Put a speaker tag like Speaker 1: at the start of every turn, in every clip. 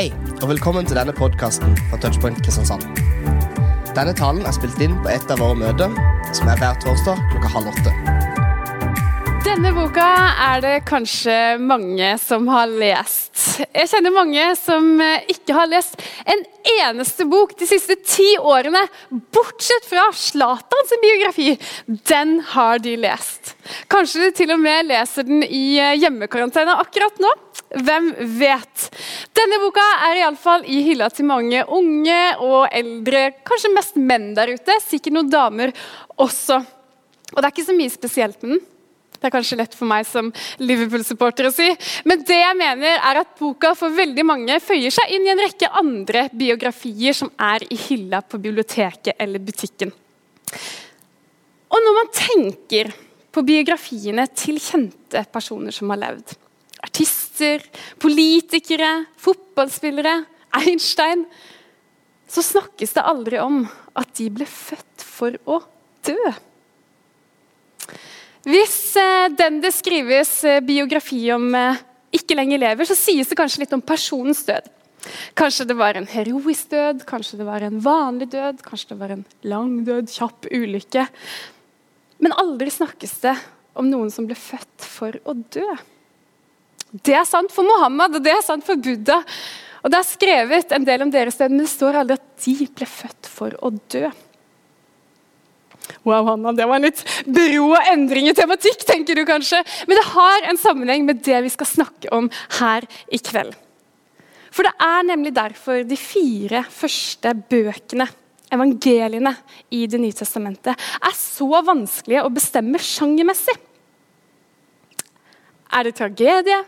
Speaker 1: Hei, og velkommen til denne podkasten fra Touchpoint Kristiansand. Denne talen er spilt inn på et av våre møter, som er hver torsdag klokka halv åtte.
Speaker 2: Denne boka er det kanskje mange som har lest. Jeg kjenner mange som eh, ikke har lest en eneste bok de siste ti årene, bortsett fra Zlatans biografi. Den har de lest. Kanskje de til og med leser den i eh, hjemmekarantene akkurat nå. Hvem vet? Denne boka er iallfall i hylla til mange unge og eldre, kanskje mest menn der ute, sikkert noen damer også. Og det er ikke så mye spesielt med den. Det er kanskje lett for meg som Liverpool-supporter å si. Men det jeg mener er at boka for veldig mange føyer seg inn i en rekke andre biografier som er i hylla på biblioteket eller butikken. Og når man tenker på biografiene til kjente personer som har levd, artister, politikere, fotballspillere, Einstein Så snakkes det aldri om at de ble født for å dø. Hvis eh, den det skrives eh, biografi om, eh, ikke lenger lever, så sies det kanskje litt om personens død. Kanskje det var en heroisk død, kanskje det var en vanlig død, kanskje det var en lang død, kjapp ulykke. Men aldri snakkes det om noen som ble født for å dø. Det er sant for Mohammed og det er sant for Buddha. Og Det er skrevet en del om deres sted, men det står aldri at de ble født for å dø. Wow, Hanna, det var en litt og endring i tematikk, tenker du kanskje. Men det har en sammenheng med det vi skal snakke om her i kveld. For det er nemlig derfor de fire første bøkene, evangeliene, i Det nye testamentet er så vanskelige å bestemme sjangermessig. Er det tragedie?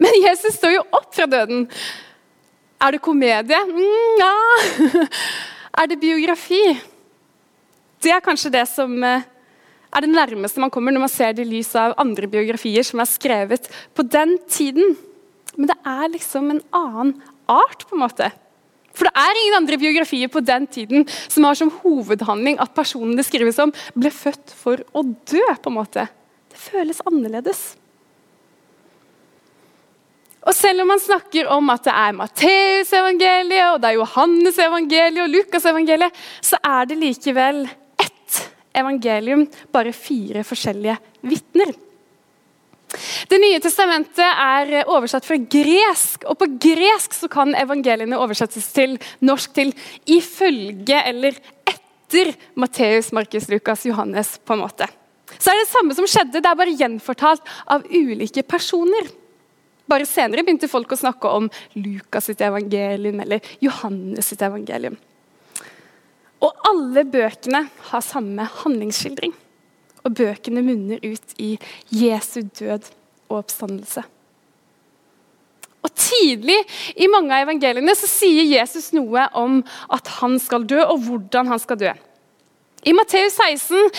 Speaker 2: Men Jesus står jo opp fra døden. Er det komedie? Mm, ja. Er det biografi? Det er kanskje det som eh, er det nærmeste man kommer når man ser det i lys av andre biografier som er skrevet på den tiden. Men det er liksom en annen art, på en måte. For det er ingen andre biografier på den tiden som har som hovedhandling at personen det skrives om, ble født for å dø. på en måte. Det føles annerledes. Og Selv om man snakker om at det er Matteusevangeliet, og det er Johannes-evangeliet og Lukasevangeliet, så er det likevel ett evangelium, bare fire forskjellige vitner. Det nye testamentet er oversatt fra gresk, og på gresk så kan evangeliene oversettes til norsk til 'ifølge' eller 'etter' Matteus, Markus, Lukas, Johannes. på en måte. Så er det det samme som skjedde, det er bare gjenfortalt av ulike personer. Bare senere begynte folk å snakke om Lukas sitt evangelium eller Johannes sitt evangelium. Og alle bøkene har samme handlingsskildring. Og bøkene munner ut i Jesu død og oppstandelse. Og Tidlig i mange av evangeliene så sier Jesus noe om at han skal dø, og hvordan han skal dø. I Matteus 16,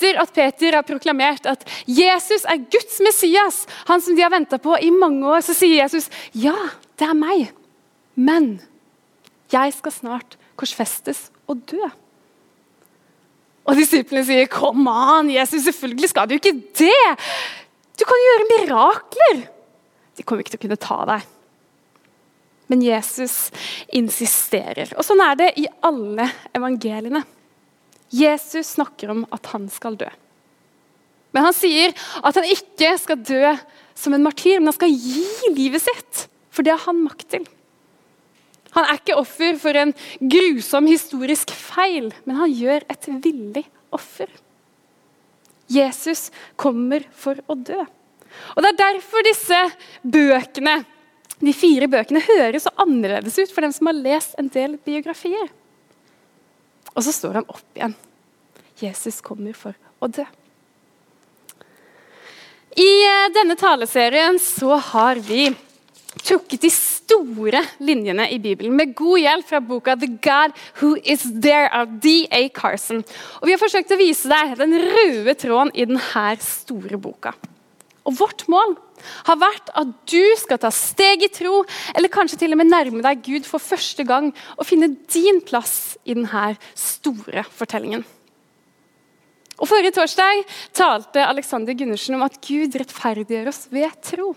Speaker 2: etter at Peter har proklamert at Jesus er Guds Messias, han som de har venta på i mange år, så sier Jesus ja, det er meg, men jeg skal snart korsfestes og dø. Og disiplene sier kom an, Jesus, selvfølgelig skal du ikke det. Du kan gjøre mirakler. De kommer ikke til å kunne ta deg. Men Jesus insisterer. Og Sånn er det i alle evangeliene. Jesus snakker om at han skal dø. Men han sier at han ikke skal dø som en martyr, men han skal gi livet sitt. For det har han makt til. Han er ikke offer for en grusom historisk feil, men han gjør et villig offer. Jesus kommer for å dø. Og Det er derfor disse bøkene, de fire bøkene høres så annerledes ut for dem som har lest en del biografier. Og så står han opp igjen. Jesus kommer for å dø. I eh, denne taleserien så har vi trukket de store linjene i Bibelen med god hjelp fra boka 'The God Who Is There' av D.A. Carson. Og Vi har forsøkt å vise deg den røde tråden i denne store boka. Og Vårt mål har vært at du skal ta steg i tro, eller kanskje til og med nærme deg Gud for første gang og finne din plass i denne store fortellingen. Og Forrige torsdag talte Alexander Gundersen om at Gud rettferdiggjør oss ved tro.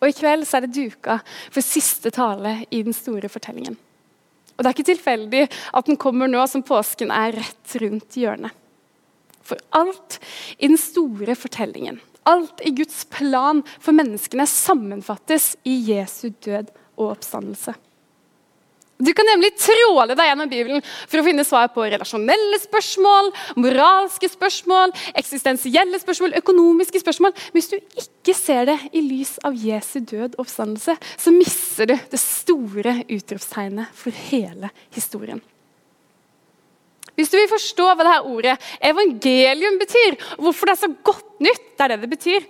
Speaker 2: Og i kveld så er det duka for siste tale i den store fortellingen. Og Det er ikke tilfeldig at den kommer nå som påsken er rett rundt hjørnet. For alt i den store fortellingen, alt i Guds plan for menneskene, sammenfattes i Jesu død og oppstandelse. Du kan nemlig tråle deg gjennom Bibelen for å finne svar på relasjonelle spørsmål, moralske spørsmål, eksistensielle spørsmål, økonomiske spørsmål. Men hvis du ikke ser det i lys av Jesu død og oppstandelse, så mister du det store utropstegnet for hele historien. Hvis du vil forstå hva dette ordet evangelium betyr, og hvorfor det er så godt nytt, det er det det betyr,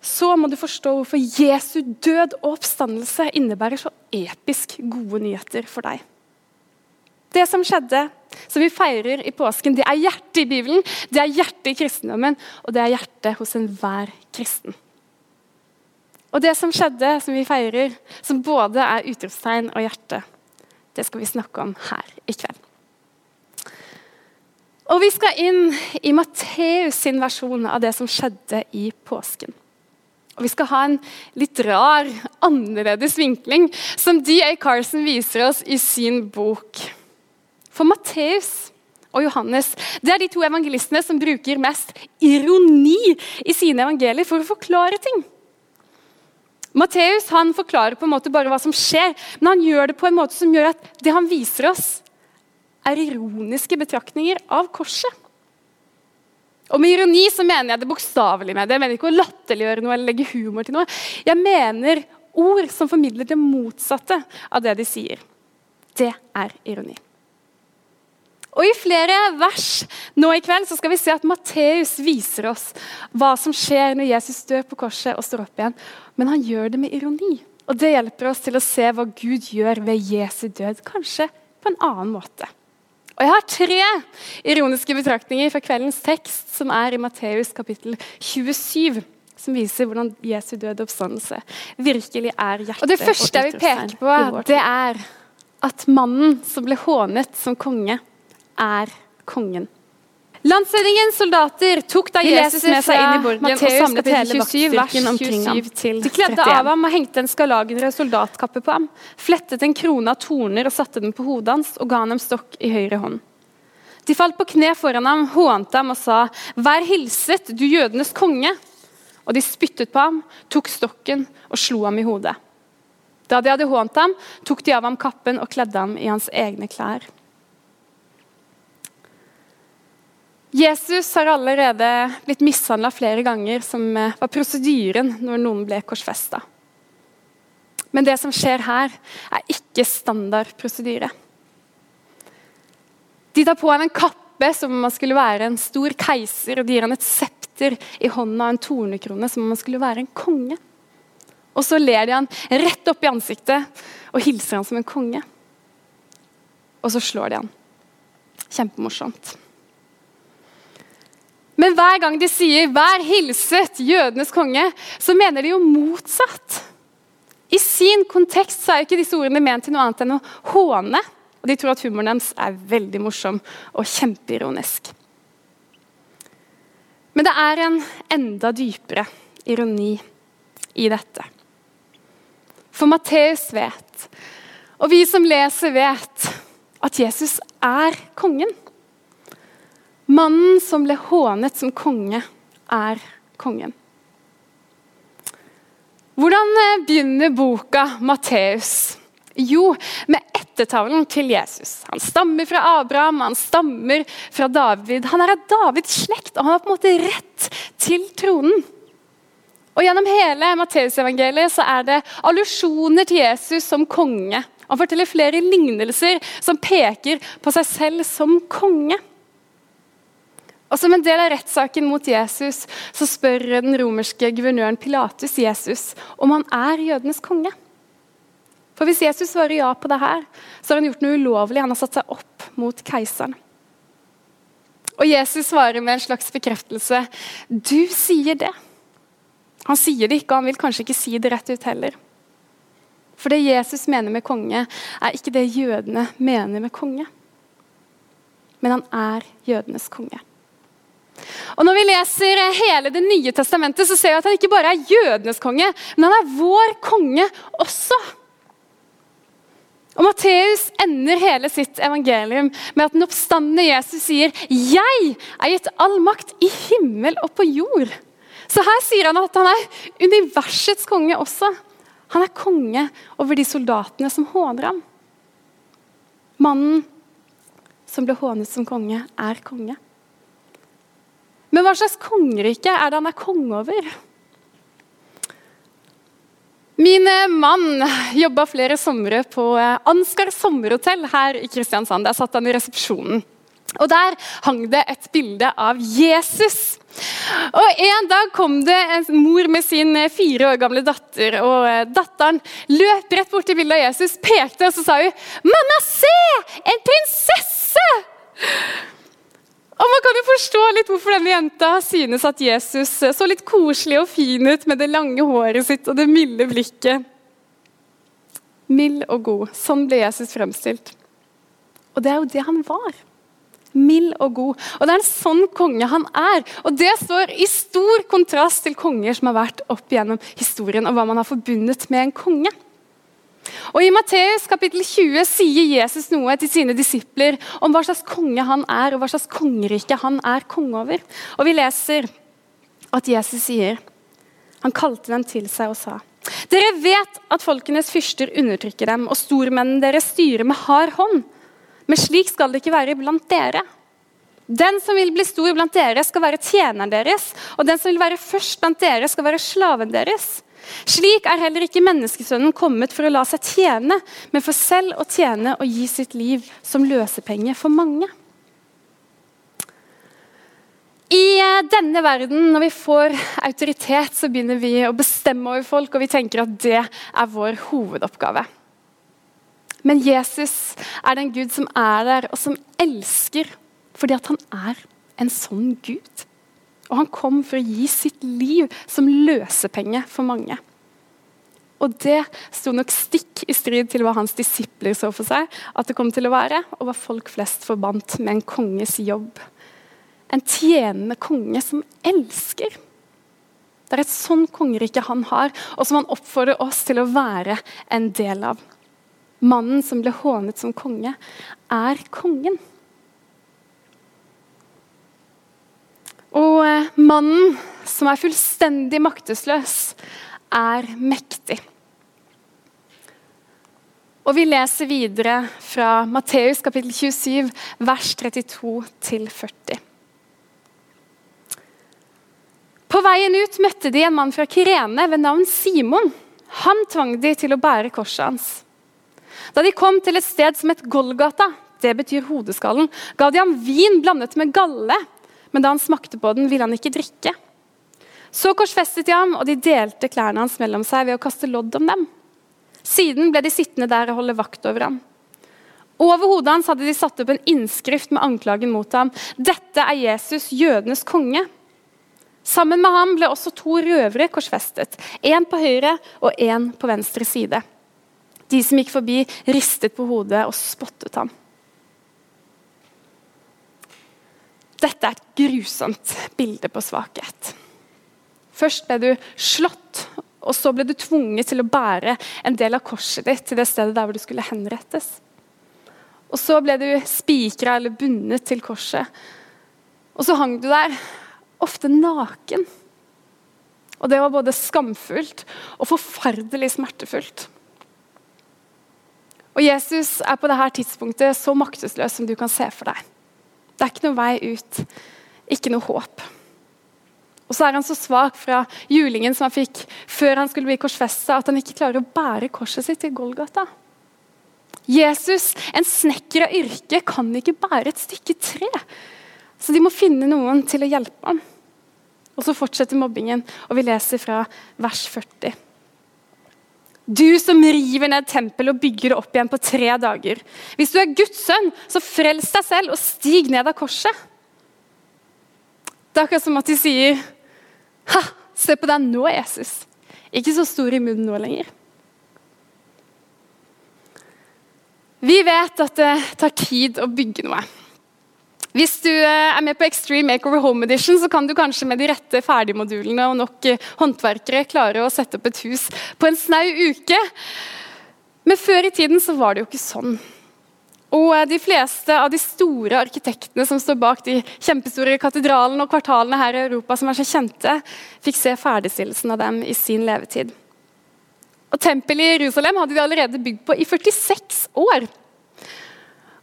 Speaker 2: så må du forstå hvorfor Jesu død og oppstandelse innebærer så episk gode nyheter for deg. Det som skjedde, som vi feirer i påsken, det er hjertet i Bibelen, det er hjertet i kristendommen, og det er hjertet hos enhver kristen. Og det som skjedde, som vi feirer, som både er utropstegn og hjerte, det skal vi snakke om her i kveld. Og vi skal inn i Matteus sin versjon av det som skjedde i påsken. Og Vi skal ha en litt rar, annerledes vinkling, som D.A. Carson viser oss i sin bok. For Matteus og Johannes det er de to evangelistene som bruker mest ironi i sine evangelier for å forklare ting. Matteus forklarer på en måte bare hva som skjer, men han gjør det på en måte som gjør at det han viser oss, er ironiske betraktninger av korset. Og med ironi så mener jeg det bokstavelig med det. Jeg mener ikke å latterliggjøre noe eller legge humor til noe. Jeg mener ord som formidler det motsatte av det de sier. Det er ironi. Og I flere vers nå i kveld så skal vi se at Matteus viser oss hva som skjer når Jesus dør på korset og står opp igjen. Men han gjør det med ironi. Og Det hjelper oss til å se hva Gud gjør ved Jesu død, kanskje på en annen måte. Og Jeg har tre ironiske betraktninger fra kveldens tekst, som er i Matteus kapittel 27 som viser hvordan Jesu døde oppstandelse virkelig er hjertet. Og Det første jeg vil peke på, det er at mannen som ble hånet som konge, er kongen. Landshøvdingens soldater tok da Jesus med seg inn i borgen Matteus, og samlet hele vaktstyrken omkring ham. De kledde av ham og hengte en skarlagenrød soldatkappe på ham, flettet en krone av torner og satte den på hodet hans og ga han en stokk i høyre hånd. De falt på kne foran ham, hånte ham og sa, 'Vær hilset, du jødenes konge.' Og de spyttet på ham, tok stokken og slo ham i hodet. Da de hadde hånt ham, tok de av ham kappen og kledde ham i hans egne klær. Jesus har allerede blitt mishandla flere ganger, som eh, var prosedyren når noen ble korsfesta. Men det som skjer her, er ikke standard prosedyre. De tar på ham en kappe som om han skulle være en stor keiser, og de gir ham et septer i hånda og en tornekrone som om han skulle være en konge. Og så ler de han rett opp i ansiktet og hilser han som en konge. Og så slår de han. Kjempemorsomt. Men hver gang de sier 'vær hilset, jødenes konge', så mener de jo motsatt. I sin kontekst så er ikke disse ordene ment til noe annet enn å håne. Og de tror at humoren deres er veldig morsom og kjempeironisk. Men det er en enda dypere ironi i dette. For Matteus vet, og vi som leser, vet, at Jesus er kongen. Mannen som ble hånet som konge, er kongen. Hvordan eh, begynner boka Matteus? Jo, med ettertavlen til Jesus. Han stammer fra Abraham, han stammer fra David. Han er av Davids slekt, og han har på en måte rett til tronen. Og Gjennom hele Matteusevangeliet er det allusjoner til Jesus som konge. Han forteller flere lignelser som peker på seg selv som konge. Og Som en del av rettssaken mot Jesus så spør den romerske guvernøren Pilatus Jesus om han er jødenes konge. For Hvis Jesus svarer ja på det her, så har han gjort noe ulovlig. Han har satt seg opp mot keiseren. Og Jesus svarer med en slags bekreftelse. Du sier det. Han sier det ikke, og han vil kanskje ikke si det rett ut heller. For det Jesus mener med konge, er ikke det jødene mener med konge. Men han er jødenes konge. Og Når vi leser hele Det nye testamentet, så ser vi at han ikke bare er jødenes konge, men han er vår konge også. Og Matteus ender hele sitt evangelium med at den oppstandende Jesus sier 'Jeg er gitt all makt i himmel og på jord'. Så her sier han at han er universets konge også. Han er konge over de soldatene som håner ham. Mannen som ble hånet som konge, er konge. Men hva slags kongerike er det han er konge over? Min eh, mann jobba flere somre på eh, Ansgar sommerhotell her i Kristiansand. Der satt han i resepsjonen. Og Der hang det et bilde av Jesus. Og En dag kom det en mor med sin eh, fire år gamle datter. og Datteren løp rett bort til bildet av Jesus, pekte og så sa hun, 'Mamma, se! En prinsesse!' Og Man kan jo forstå litt hvorfor denne jenta synes at Jesus så litt koselig og fin ut med det lange håret sitt og det milde blikket. Mild og god. Sånn ble Jesus fremstilt. Og det er jo det han var. Mild og god. Og det er en sånn konge han er. Og det står i stor kontrast til konger som har vært opp gjennom historien, og hva man har forbundet med en konge. Og I Matteus kapittel 20 sier Jesus noe til sine disipler om hva slags konge han er, og hva slags kongerike han er konge over. Og Vi leser at Jesus sier Han kalte dem til seg og sa Dere vet at folkenes fyrster undertrykker dem, og stormennene deres styrer med hard hånd. Men slik skal det ikke være blant dere. Den som vil bli stor blant dere, skal være tjeneren deres, og den som vil være først blant dere, skal være slaven deres. Slik er heller ikke menneskesønnen kommet for å la seg tjene, men for selv å tjene og gi sitt liv som løsepenge for mange. I eh, denne verden, når vi får autoritet, så begynner vi å bestemme over folk, og vi tenker at det er vår hovedoppgave. Men Jesus er den Gud som er der, og som elsker fordi at han er en sånn Gud. Og han kom for å gi sitt liv som løsepenge for mange. Og det sto nok stikk i strid til hva hans disipler så for seg at det kom til å være, og hva folk flest forbandt med en konges jobb. En tjenende konge som elsker. Det er et sånn kongerike han har, og som han oppfordrer oss til å være en del av. Mannen som ble hånet som konge, er kongen. Og eh, mannen som er fullstendig maktesløs, er mektig. Og Vi leser videre fra Matteus kapittel 27, vers 32 40. På veien ut møtte de en mann fra Kirene ved navn Simon. Han tvang de til å bære korset hans. Da de kom til et sted som het Golgata, det betyr hodeskallen, ga de ham vin blandet med galle men da han smakte på den, ville han ikke drikke. Så korsfestet de ham, og de delte klærne hans mellom seg ved å kaste lodd om dem. Siden ble de sittende der og holde vakt over ham. Over hodet hans hadde de satt opp en innskrift med anklagen mot ham. Dette er Jesus, jødenes konge. Sammen med ham ble også to røvere korsfestet, én på høyre og én på venstre side. De som gikk forbi, ristet på hodet og spottet ham. Dette er et grusomt bilde på svakhet. Først ble du slått, og så ble du tvunget til å bære en del av korset ditt til det stedet der hvor du skulle henrettes. Og så ble du spikra eller bundet til korset. Og så hang du der, ofte naken. Og det var både skamfullt og forferdelig smertefullt. Og Jesus er på dette tidspunktet så maktesløs som du kan se for deg. Det er ikke noe vei ut, ikke noe håp. Og så er han så svak fra julingen som han fikk før han skulle bli korsfesta, at han ikke klarer å bære korset sitt til Golgata. Jesus, en snekker av yrke, kan ikke bære et stykke tre. Så de må finne noen til å hjelpe ham. Og så fortsetter mobbingen, og vi leser fra vers 40. Du som river ned tempelet og bygger det opp igjen på tre dager. Hvis du er Guds sønn, så frels deg selv og stig ned av korset. Det er akkurat som at de sier Ha, se på deg nå, Jesus. Ikke så stor i munnen nå lenger. Vi vet at det tar tid å bygge noe. Hvis du eh, er med på Extreme Makeover Home Edition, så kan du kanskje med de rette ferdigmodulene og nok eh, håndverkere klare å sette opp et hus på en snau uke. Men før i tiden så var det jo ikke sånn. Og eh, de fleste av de store arkitektene som står bak de kjempestore katedralene og kvartalene her i Europa som er så kjente, fikk se ferdigstillelsen av dem i sin levetid. Og Tempelet i Jerusalem hadde de allerede bygd på i 46 år.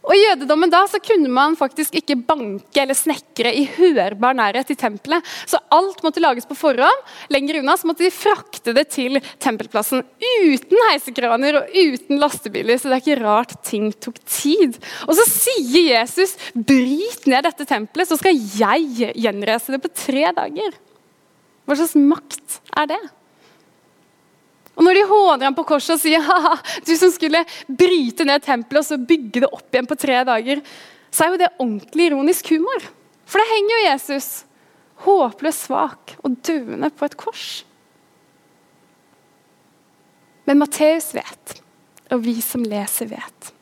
Speaker 2: Og I jødedommen da så kunne man faktisk ikke banke eller snekre i hørbar nærhet til tempelet. Så alt måtte lages på forhånd. Lenger unna så måtte de frakte det til tempelplassen uten heisekraner og uten lastebiler. Så det er ikke rart ting tok tid. Og så sier Jesus, 'Bryt ned dette tempelet, så skal jeg gjenreise det på tre dager'. Hva slags makt er det? Og Når de håner ham på korset og sier Haha, du som skulle bryte ned tempelet og så bygge det opp igjen på tre dager, så er jo det ordentlig ironisk humor. For det henger jo Jesus, håpløst svak og døende på et kors. Men Matteus vet, og vi som leser vet,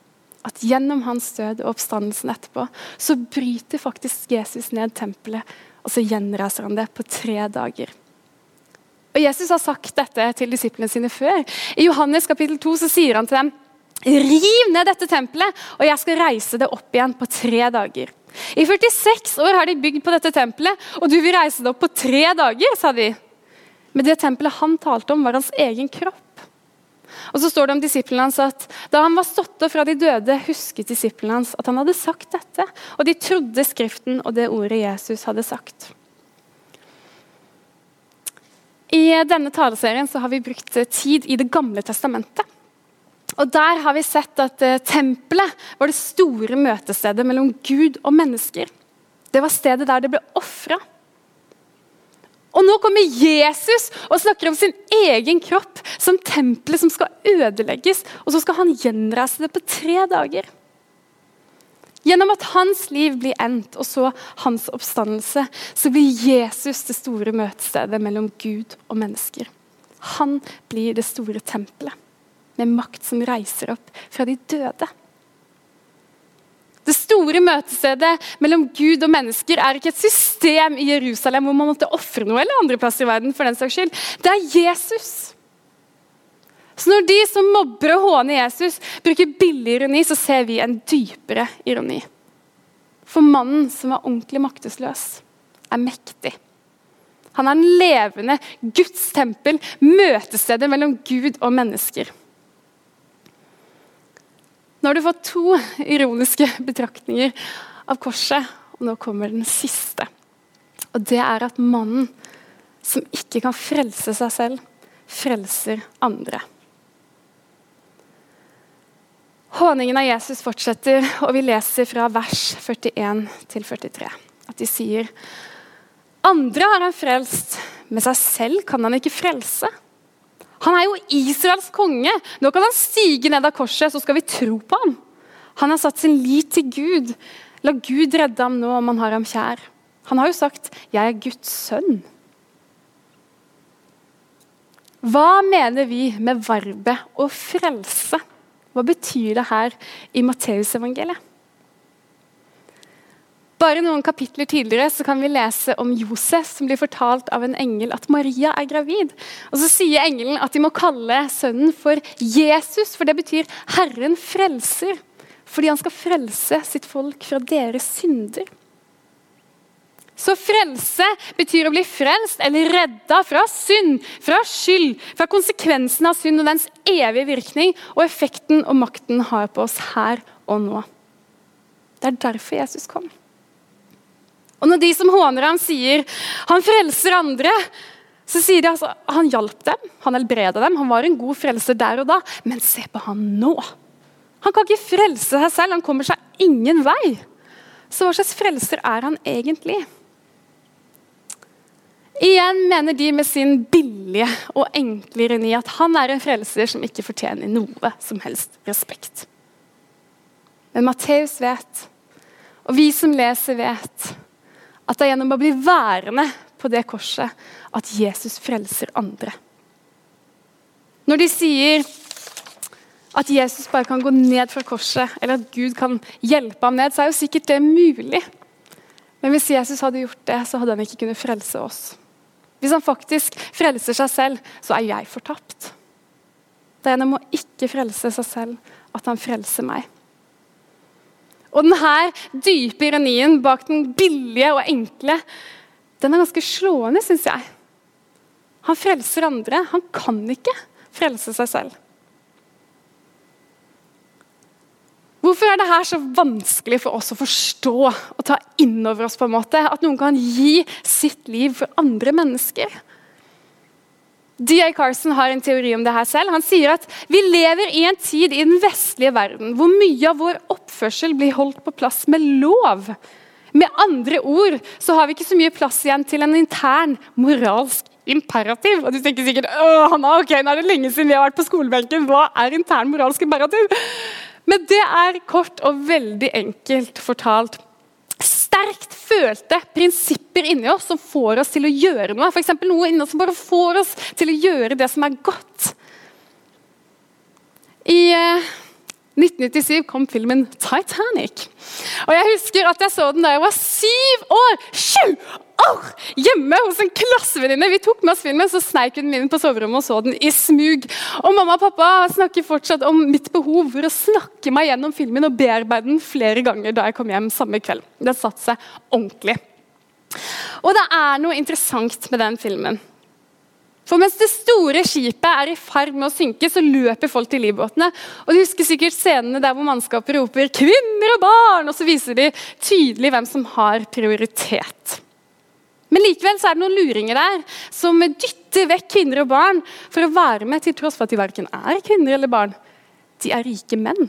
Speaker 2: at gjennom hans død og oppstandelsen etterpå, så bryter faktisk Jesus ned tempelet, og så gjenreiser han det på tre dager. Og Jesus har sagt dette til disiplene sine før. I Johannes kapittel 2 så sier han til dem Riv ned dette tempelet, og jeg skal reise det opp igjen på tre dager. I 46 år har de bygd på dette tempelet, og du vil reise det opp på tre dager, sa de. Men det tempelet han talte om, var hans egen kropp. Og så står det om disiplene hans at Da han var stått opp fra de døde, husket disiplene hans at han hadde sagt dette. Og de trodde Skriften og det ordet Jesus hadde sagt. I denne taleserien har vi brukt tid i Det gamle testamentet. Og Der har vi sett at uh, tempelet var det store møtestedet mellom Gud og mennesker. Det var stedet der det ble ofra. Og nå kommer Jesus og snakker om sin egen kropp som tempelet som skal ødelegges. Og så skal han gjenreise det på tre dager. Gjennom at hans liv blir endt, og så hans oppstandelse, så blir Jesus det store møtestedet mellom Gud og mennesker. Han blir det store tempelet, med makt som reiser opp fra de døde. Det store møtestedet mellom Gud og mennesker er ikke et system i Jerusalem hvor man måtte ofre noe, eller andre plasser i verden. for den saks skyld. Det er Jesus. Så når de som mobber og håner Jesus, bruker billig ironi, så ser vi en dypere ironi. For mannen som var ordentlig maktesløs, er mektig. Han er en levende Guds tempel, møtestedet mellom Gud og mennesker. Nå har du fått to ironiske betraktninger av korset, og nå kommer den siste. Og det er at mannen som ikke kan frelse seg selv, frelser andre. Håningen av Jesus fortsetter, og vi leser fra vers 41 til 43. At de sier andre har han frelst, men seg selv kan han ikke frelse. Han er jo Israels konge. Nå kan han stige ned av korset, så skal vi tro på ham. Han har satt sin lit til Gud. La Gud redde ham nå om han har ham kjær. Han har jo sagt 'Jeg er Guds sønn'. Hva mener vi med verbet 'å frelse'? Hva betyr det her i Matteusevangeliet? Bare noen kapitler tidligere så kan vi lese om Josef som blir fortalt av en engel at Maria er gravid. Og Så sier engelen at de må kalle sønnen for Jesus, for det betyr 'Herren frelser'. Fordi han skal frelse sitt folk fra deres synder. Så frelse betyr å bli frelst eller redda fra synd, fra skyld, fra konsekvensen av synd og dens evige virkning og effekten og makten har på oss her og nå. Det er derfor Jesus kom. Og når de som håner ham, sier 'han frelser andre', så sier de altså han hjalp dem, han helbreda dem, han var en god frelser der og da. Men se på han nå! Han kan ikke frelse seg selv, han kommer seg ingen vei. Så hva slags frelser er han egentlig? Igjen mener de med sin billige og enkle ironi at han er en frelser som ikke fortjener noe som helst respekt. Men Matteus vet, og vi som leser, vet at det er gjennom å bli værende på det korset at Jesus frelser andre. Når de sier at Jesus bare kan gå ned fra korset, eller at Gud kan hjelpe ham ned, så er jo sikkert det mulig. Men hvis Jesus hadde gjort det, så hadde han ikke kunnet frelse oss. Hvis han faktisk frelser seg selv, så er jeg fortapt. Det er gjennom å ikke frelse seg selv at han frelser meg. Og denne dype ironien bak den billige og enkle, den er ganske slående, syns jeg. Han frelser andre. Han kan ikke frelse seg selv. Hvorfor er det her så vanskelig for oss å forstå og ta inn over oss på en måte, at noen kan gi sitt liv for andre mennesker? D.A. Carson har en teori om det her selv. Han sier at vi lever i en tid i den vestlige verden hvor mye av vår oppførsel blir holdt på plass med lov. Med andre ord så har vi ikke så mye plass igjen til en intern moralsk imperativ. Og du tenker sikkert Hanna, ok, nå er det lenge siden vi har vært på skolebenken. Hva er intern moralsk imperativ? Men det er kort og veldig enkelt fortalt sterkt følte prinsipper inni oss som får oss til å gjøre noe. F.eks. noe inni oss som bare får oss til å gjøre det som er godt. I eh, 1997 kom filmen 'Titanic'. Og Jeg husker at jeg så den da jeg var syv år. Sju år! Hjemme hos en klassevenninne. Vi tok med oss filmen, så sneik hun inn på soverommet og så den i smug. Og Mamma og pappa snakker fortsatt om mitt behov for å snakke meg gjennom filmen og bearbeide den flere ganger da jeg kom hjem samme kveld. Den satte seg ordentlig. Og det er noe interessant med den filmen. For mens det store skipet er i ferd med å synke, så løper folk til livbåtene. Og Du husker sikkert scenene der hvor mannskapet roper 'kvinner og barn', og så viser de tydelig hvem som har prioritet. Men likevel så er det noen luringer der som dytter vekk kvinner og barn for å være med, til tross for at de verken er kvinner eller barn. De er rike menn.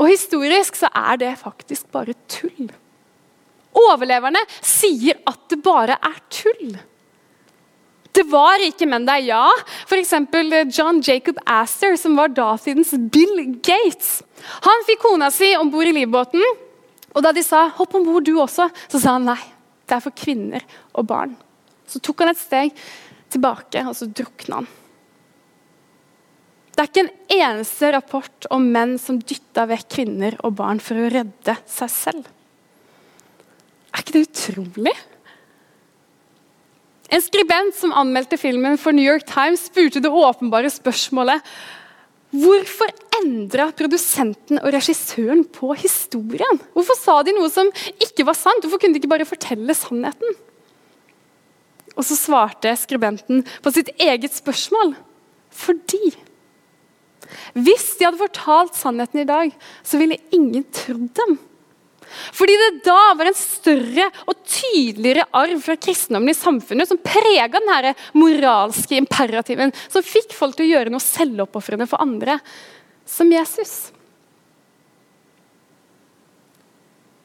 Speaker 2: Og historisk så er det faktisk bare tull. Overleverne sier at det bare er tull. Det var rike menn der, ja. F.eks. John Jacob Astor, som var datidens Bill Gates. Han fikk kona si om bord i livbåten, og da de sa 'hopp om bord, du også', så sa han nei. Det er for kvinner og barn. Så tok han et steg tilbake, og så drukna han. Det er ikke en eneste rapport om menn som dytta vekk kvinner og barn for å redde seg selv. Er ikke det utrolig? En skribent som anmeldte filmen for New York Times, spurte det åpenbare spørsmålet Hvorfor endra produsenten og regissøren på historien? Hvorfor sa de noe som ikke var sant? Hvorfor kunne de ikke bare fortelle sannheten? Og så svarte skribenten på sitt eget spørsmål. Fordi Hvis de hadde fortalt sannheten i dag, så ville ingen trodd dem. Fordi det da var en større og tydeligere arv fra kristendommen i samfunnet som prega den moralske imperativen, som fikk folk til å gjøre noe selvoppofrende for andre, som Jesus.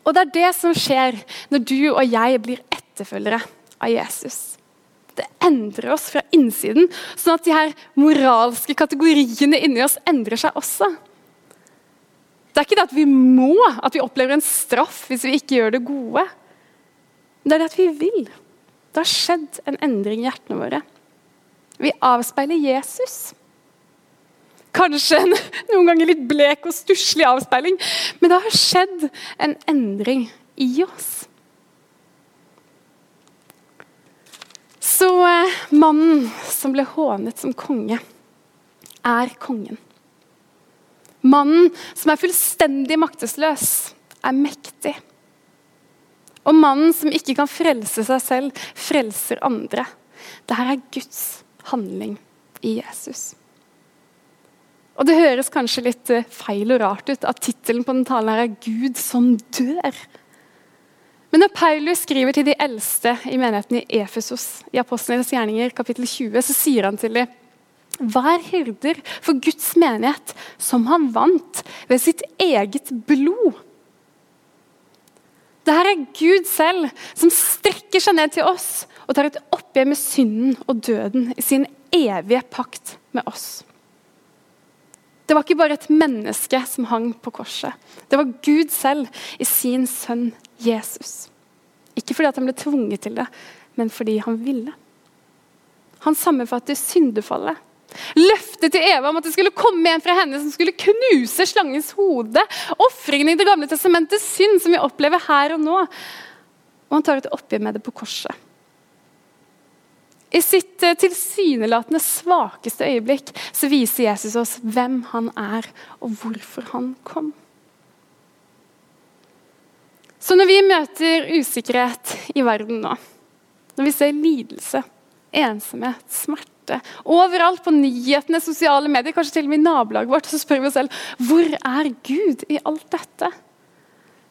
Speaker 2: Og det er det som skjer når du og jeg blir etterfølgere av Jesus. Det endrer oss fra innsiden, sånn at de her moralske kategoriene inni oss endrer seg også. Det er ikke det at vi må, at vi opplever en straff hvis vi ikke gjør det gode. Det er det at vi vil. Det har skjedd en endring i hjertene våre. Vi avspeiler Jesus. Kanskje en noen ganger litt blek og stusslig avspeiling, men det har skjedd en endring i oss. Så eh, mannen som ble hånet som konge, er kongen. Mannen som er fullstendig maktesløs, er mektig. Og mannen som ikke kan frelse seg selv, frelser andre. Dette er Guds handling i Jesus. Og Det høres kanskje litt eh, feil og rart ut at tittelen på den talen her er 'Gud som dør'. Men når Paulus skriver til de eldste i menigheten i Efesos, i Apostlenes gjerninger kapittel 20, så sier han til dem Vær hyrder for Guds menighet, som han vant ved sitt eget blod. Det her er Gud selv som strekker seg ned til oss og tar et oppgjør med synden og døden i sin evige pakt med oss. Det var ikke bare et menneske som hang på korset. Det var Gud selv i sin sønn Jesus. Ikke fordi han ble tvunget til det, men fordi han ville. Han sammenfatter syndefallet Løftet til Eva om at det skulle komme en fra henne som skulle knuse slangens hode. Ofringen i Det gamle testamentets synd som vi opplever her og nå. Og han tar et oppgjør med det på korset. I sitt eh, tilsynelatende svakeste øyeblikk så viser Jesus oss hvem han er, og hvorfor han kom. Så når vi møter usikkerhet i verden nå, når vi ser lidelse, ensomhet, smerte overalt på nyhetene, sosiale medier, kanskje til og med i nabolaget vårt, så spør vi oss selv hvor er Gud i alt dette?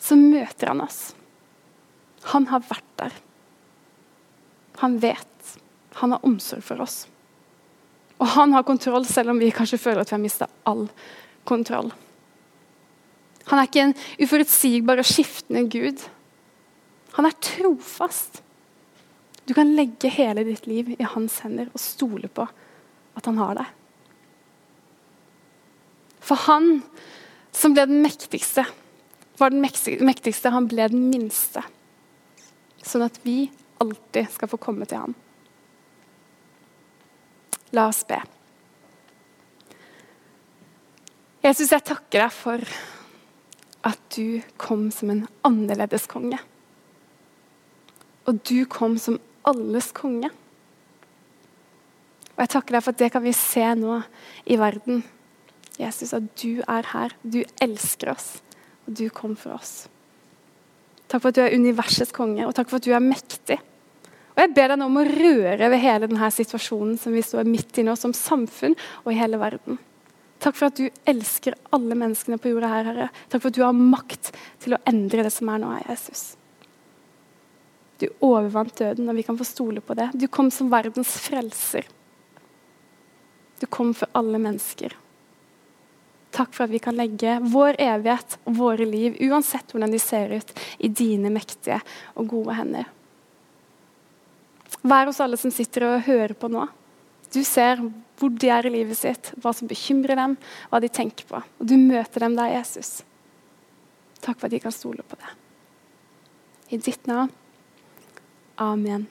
Speaker 2: Så møter han oss. Han har vært der. Han vet. Han har omsorg for oss. Og han har kontroll, selv om vi kanskje føler at vi har mista all kontroll. Han er ikke en uforutsigbar og skiftende gud. Han er trofast. Du kan legge hele ditt liv i hans hender og stole på at han har deg. For han som ble den mektigste, var den mektigste, han ble den minste sånn at vi alltid skal få komme til ham. La oss be. Jesus, jeg takker deg for at du kom som en annerledes konge. Og du kom som alles konge. Og jeg takker deg for at det kan vi se nå i verden. Jesus, at du er her. Du elsker oss, og du kom for oss. Takk for at du er universets konge, og takk for at du er mektig. Og Jeg ber deg nå om å røre ved hele denne situasjonen som vi står midt i nå, som samfunn og i hele verden. Takk for at du elsker alle menneskene på jorda her, Herre. Takk for at du har makt til å endre det som er nå, Jesus. Du overvant døden, og vi kan få stole på det. Du kom som verdens frelser. Du kom for alle mennesker. Takk for at vi kan legge vår evighet og våre liv, uansett hvordan de ser ut, i dine mektige og gode hender. Vær hos alle som sitter og hører på nå. Du ser hvor de er i livet sitt, hva som bekymrer dem, hva de tenker på. Og du møter dem der, Jesus. Takk for at de kan stole på det. I ditt navn. Amen.